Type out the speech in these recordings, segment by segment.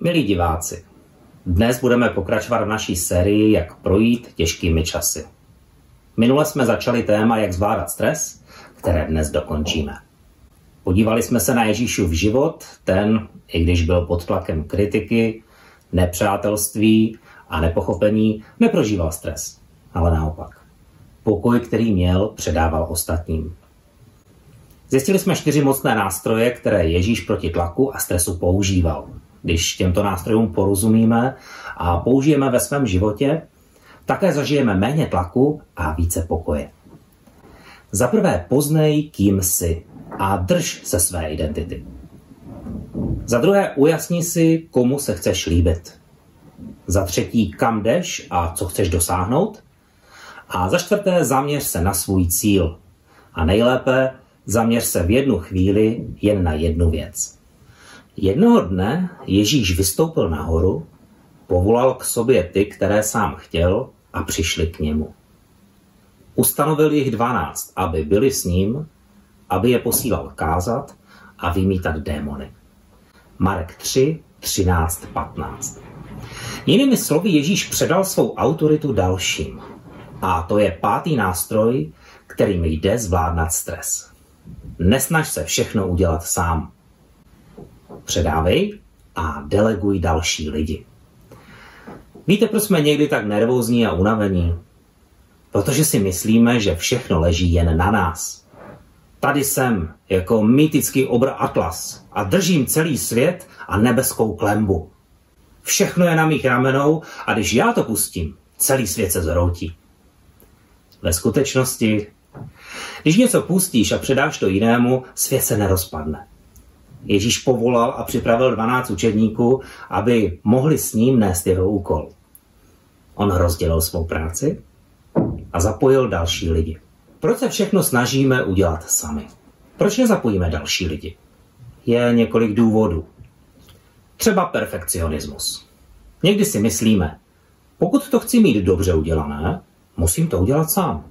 Milí diváci, dnes budeme pokračovat v naší sérii Jak projít těžkými časy. Minule jsme začali téma Jak zvládat stres, které dnes dokončíme. Podívali jsme se na Ježíšův život, ten, i když byl pod tlakem kritiky, nepřátelství a nepochopení, neprožíval stres, ale naopak. Pokoj, který měl, předával ostatním. Zjistili jsme čtyři mocné nástroje, které Ježíš proti tlaku a stresu používal. Když těmto nástrojům porozumíme a použijeme ve svém životě, také zažijeme méně tlaku a více pokoje. Za prvé poznej, kým jsi a drž se své identity. Za druhé ujasni si, komu se chceš líbit. Za třetí, kam jdeš a co chceš dosáhnout. A za čtvrté, zaměř se na svůj cíl. A nejlépe, zaměř se v jednu chvíli jen na jednu věc. Jednoho dne Ježíš vystoupil nahoru, povolal k sobě ty, které sám chtěl a přišli k němu. Ustanovil jich dvanáct, aby byli s ním, aby je posílal kázat a vymítat démony. Marek 3, 13, 15. Jinými slovy Ježíš předal svou autoritu dalším. A to je pátý nástroj, kterým jde zvládnout stres. Nesnaž se všechno udělat sám. Předávej a deleguj další lidi. Víte, proč jsme někdy tak nervózní a unavení? Protože si myslíme, že všechno leží jen na nás. Tady jsem, jako mýtický obr Atlas a držím celý svět a nebeskou klembu. Všechno je na mých ramenou a když já to pustím, celý svět se zroutí. Ve skutečnosti, když něco pustíš a předáš to jinému, svět se nerozpadne. Ježíš povolal a připravil 12 učedníků, aby mohli s ním nést jeho úkol. On rozdělil svou práci a zapojil další lidi. Proč se všechno snažíme udělat sami? Proč nezapojíme další lidi? Je několik důvodů. Třeba perfekcionismus. Někdy si myslíme, pokud to chci mít dobře udělané, musím to udělat sám.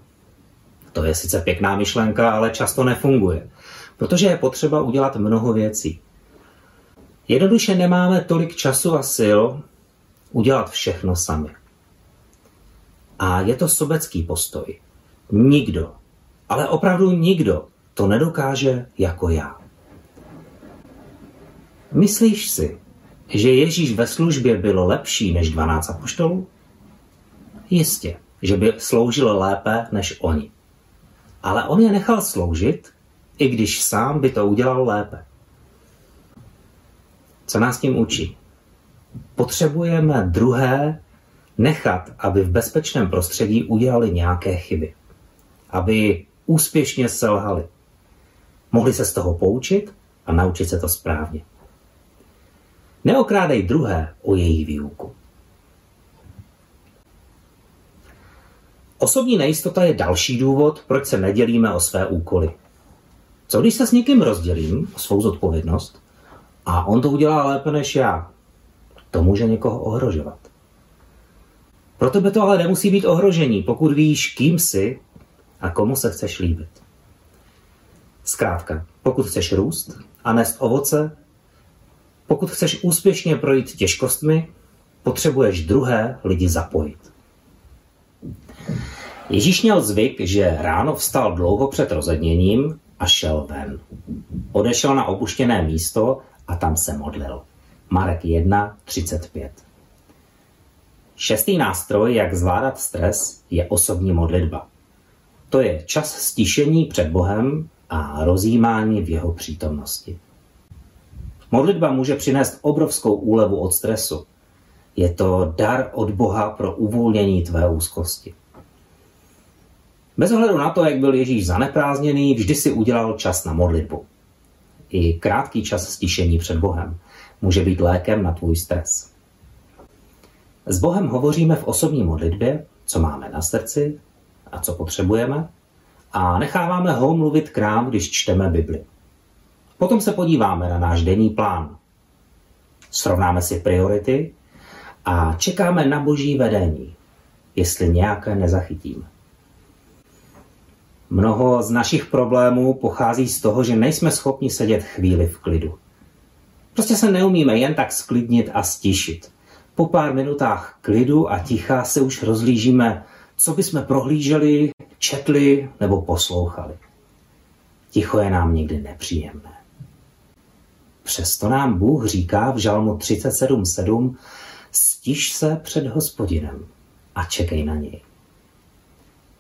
To je sice pěkná myšlenka, ale často nefunguje, protože je potřeba udělat mnoho věcí. Jednoduše nemáme tolik času a sil udělat všechno sami. A je to sobecký postoj. Nikdo, ale opravdu nikdo to nedokáže jako já. Myslíš si, že Ježíš ve službě byl lepší než 12 apoštolů? Jistě, že by sloužil lépe než oni. Ale on je nechal sloužit, i když sám by to udělal lépe. Co nás tím učí? Potřebujeme druhé nechat, aby v bezpečném prostředí udělali nějaké chyby. Aby úspěšně selhali. Mohli se z toho poučit a naučit se to správně. Neokrádej druhé o jejich výuku. Osobní nejistota je další důvod, proč se nedělíme o své úkoly. Co když se s někým rozdělím svou zodpovědnost a on to udělá lépe než já? To může někoho ohrožovat. Pro tebe to ale nemusí být ohrožení, pokud víš, kým jsi a komu se chceš líbit. Zkrátka, pokud chceš růst a nést ovoce, pokud chceš úspěšně projít těžkostmi, potřebuješ druhé lidi zapojit. Ježíš měl zvyk, že ráno vstal dlouho před rozedněním a šel ven. Odešel na opuštěné místo a tam se modlil. Marek 1, 35. Šestý nástroj, jak zvládat stres, je osobní modlitba. To je čas stišení před Bohem a rozjímání v jeho přítomnosti. Modlitba může přinést obrovskou úlevu od stresu. Je to dar od Boha pro uvolnění tvé úzkosti. Bez ohledu na to, jak byl Ježíš zaneprázdněný, vždy si udělal čas na modlitbu. I krátký čas stišení před Bohem může být lékem na tvůj stres. S Bohem hovoříme v osobní modlitbě, co máme na srdci a co potřebujeme, a necháváme ho mluvit k nám, když čteme Bibli. Potom se podíváme na náš denní plán. Srovnáme si priority a čekáme na boží vedení, jestli nějaké nezachytíme. Mnoho z našich problémů pochází z toho, že nejsme schopni sedět chvíli v klidu. Prostě se neumíme jen tak sklidnit a stišit. Po pár minutách klidu a ticha se už rozlížíme, co bychom prohlíželi, četli nebo poslouchali. Ticho je nám někdy nepříjemné. Přesto nám Bůh říká v Žalmu 37.7 stiž se před hospodinem a čekej na něj.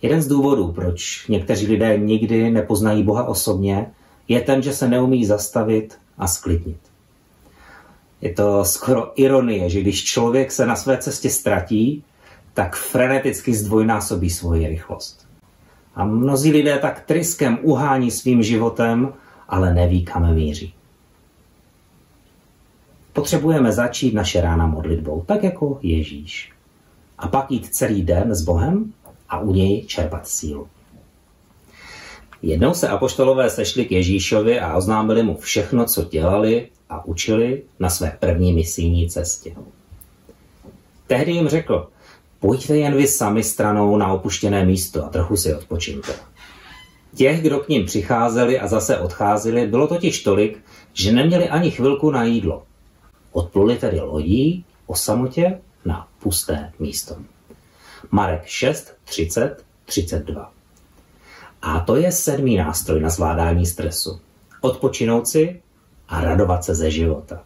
Jeden z důvodů, proč někteří lidé nikdy nepoznají Boha osobně, je ten, že se neumí zastavit a sklidnit. Je to skoro ironie, že když člověk se na své cestě ztratí, tak freneticky zdvojnásobí svoji rychlost. A mnozí lidé tak tryskem uhání svým životem, ale neví, kam míří. Potřebujeme začít naše rána modlitbou, tak jako Ježíš. A pak jít celý den s Bohem a u něj čerpat sílu. Jednou se apoštolové sešli k Ježíšovi a oznámili mu všechno, co dělali a učili na své první misijní cestě. Tehdy jim řekl, pojďte jen vy sami stranou na opuštěné místo a trochu si odpočíňte. Těch, kdo k ním přicházeli a zase odcházeli, bylo totiž tolik, že neměli ani chvilku na jídlo. Odpluli tedy lodí o samotě na pusté místo. Marek 6, 30, 32. A to je sedmý nástroj na zvládání stresu. Odpočinout si a radovat se ze života.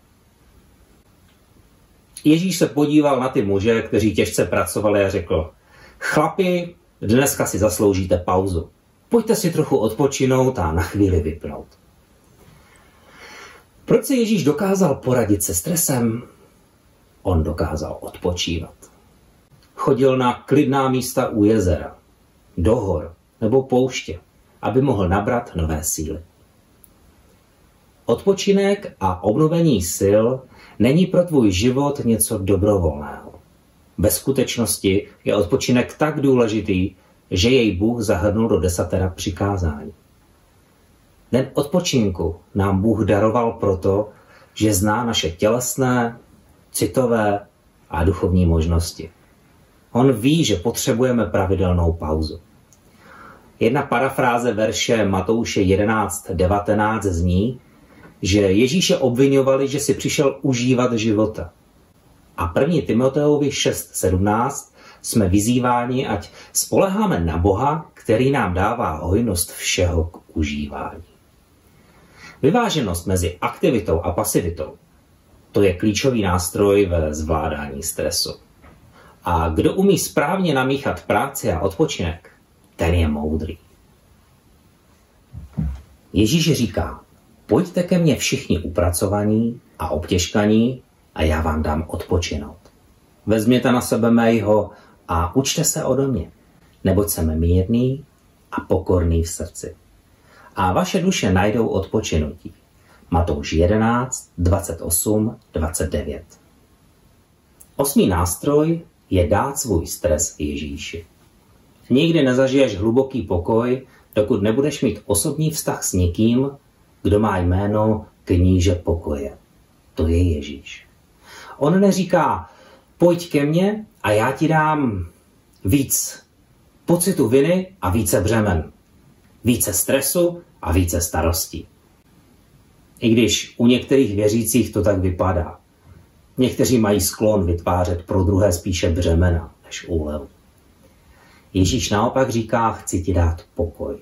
Ježíš se podíval na ty muže, kteří těžce pracovali a řekl, chlapi, dneska si zasloužíte pauzu. Pojďte si trochu odpočinout a na chvíli vypnout. Proč se Ježíš dokázal poradit se stresem? On dokázal odpočívat. Chodil na klidná místa u jezera, do hor nebo pouště, aby mohl nabrat nové síly. Odpočinek a obnovení sil není pro tvůj život něco dobrovolného. Ve skutečnosti je odpočinek tak důležitý, že jej Bůh zahrnul do desatera přikázání. Den odpočinku nám Bůh daroval proto, že zná naše tělesné, citové a duchovní možnosti. On ví, že potřebujeme pravidelnou pauzu. Jedna parafráze verše Matouše 11.19 zní, že Ježíše obvinovali, že si přišel užívat života. A 1. Timoteovi 6.17 jsme vyzýváni, ať spoleháme na Boha, který nám dává hojnost všeho k užívání. Vyváženost mezi aktivitou a pasivitou to je klíčový nástroj ve zvládání stresu. A kdo umí správně namíchat práci a odpočinek, ten je moudrý. Ježíš říká, pojďte ke mně všichni upracovaní a obtěžkaní a já vám dám odpočinout. Vezměte na sebe mého a učte se ode mě, neboť jsem mírný a pokorný v srdci. A vaše duše najdou odpočinutí. Matouš 11, 28, 29. Osmý nástroj je dát svůj stres Ježíši. Nikdy nezažiješ hluboký pokoj, dokud nebudeš mít osobní vztah s někým, kdo má jméno kníže pokoje. To je Ježíš. On neříká, pojď ke mně a já ti dám víc pocitu viny a více břemen. Více stresu a více starostí. I když u některých věřících to tak vypadá. Někteří mají sklon vytvářet pro druhé spíše břemena než úlevu. Ježíš naopak říká, chci ti dát pokoj.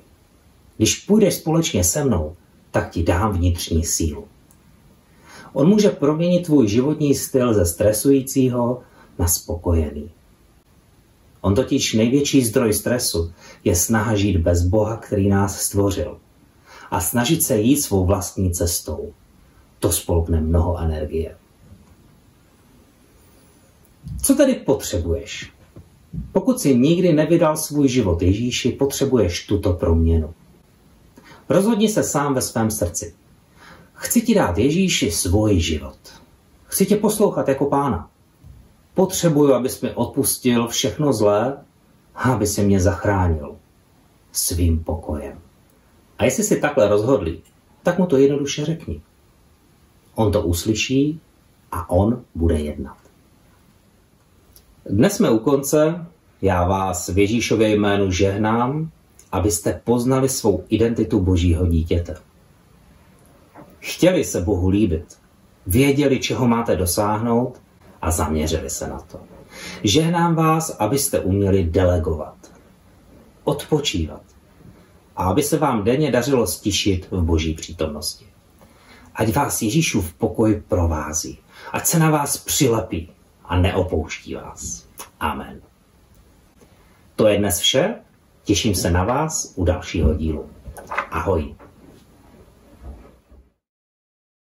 Když půjdeš společně se mnou, tak ti dám vnitřní sílu. On může proměnit tvůj životní styl ze stresujícího na spokojený. On totiž největší zdroj stresu je snaha žít bez Boha, který nás stvořil. A snažit se jít svou vlastní cestou. To spolkne mnoho energie. Co tedy potřebuješ? Pokud si nikdy nevydal svůj život Ježíši, potřebuješ tuto proměnu. Rozhodni se sám ve svém srdci. Chci ti dát Ježíši svůj život. Chci tě poslouchat jako pána. Potřebuju, abys mi odpustil všechno zlé a aby si mě zachránil svým pokojem. A jestli si takhle rozhodli, tak mu to jednoduše řekni. On to uslyší a on bude jednat. Dnes jsme u konce, já vás v Ježíšově jménu žehnám, abyste poznali svou identitu božího dítěte. Chtěli se Bohu líbit, věděli, čeho máte dosáhnout a zaměřili se na to. Žehnám vás, abyste uměli delegovat, odpočívat a aby se vám denně dařilo stišit v boží přítomnosti. Ať vás Ježíšův pokoj provází, ať se na vás přilepí a neopouští vás. Amen. To je dnes vše. Těším se na vás u dalšího dílu. Ahoj.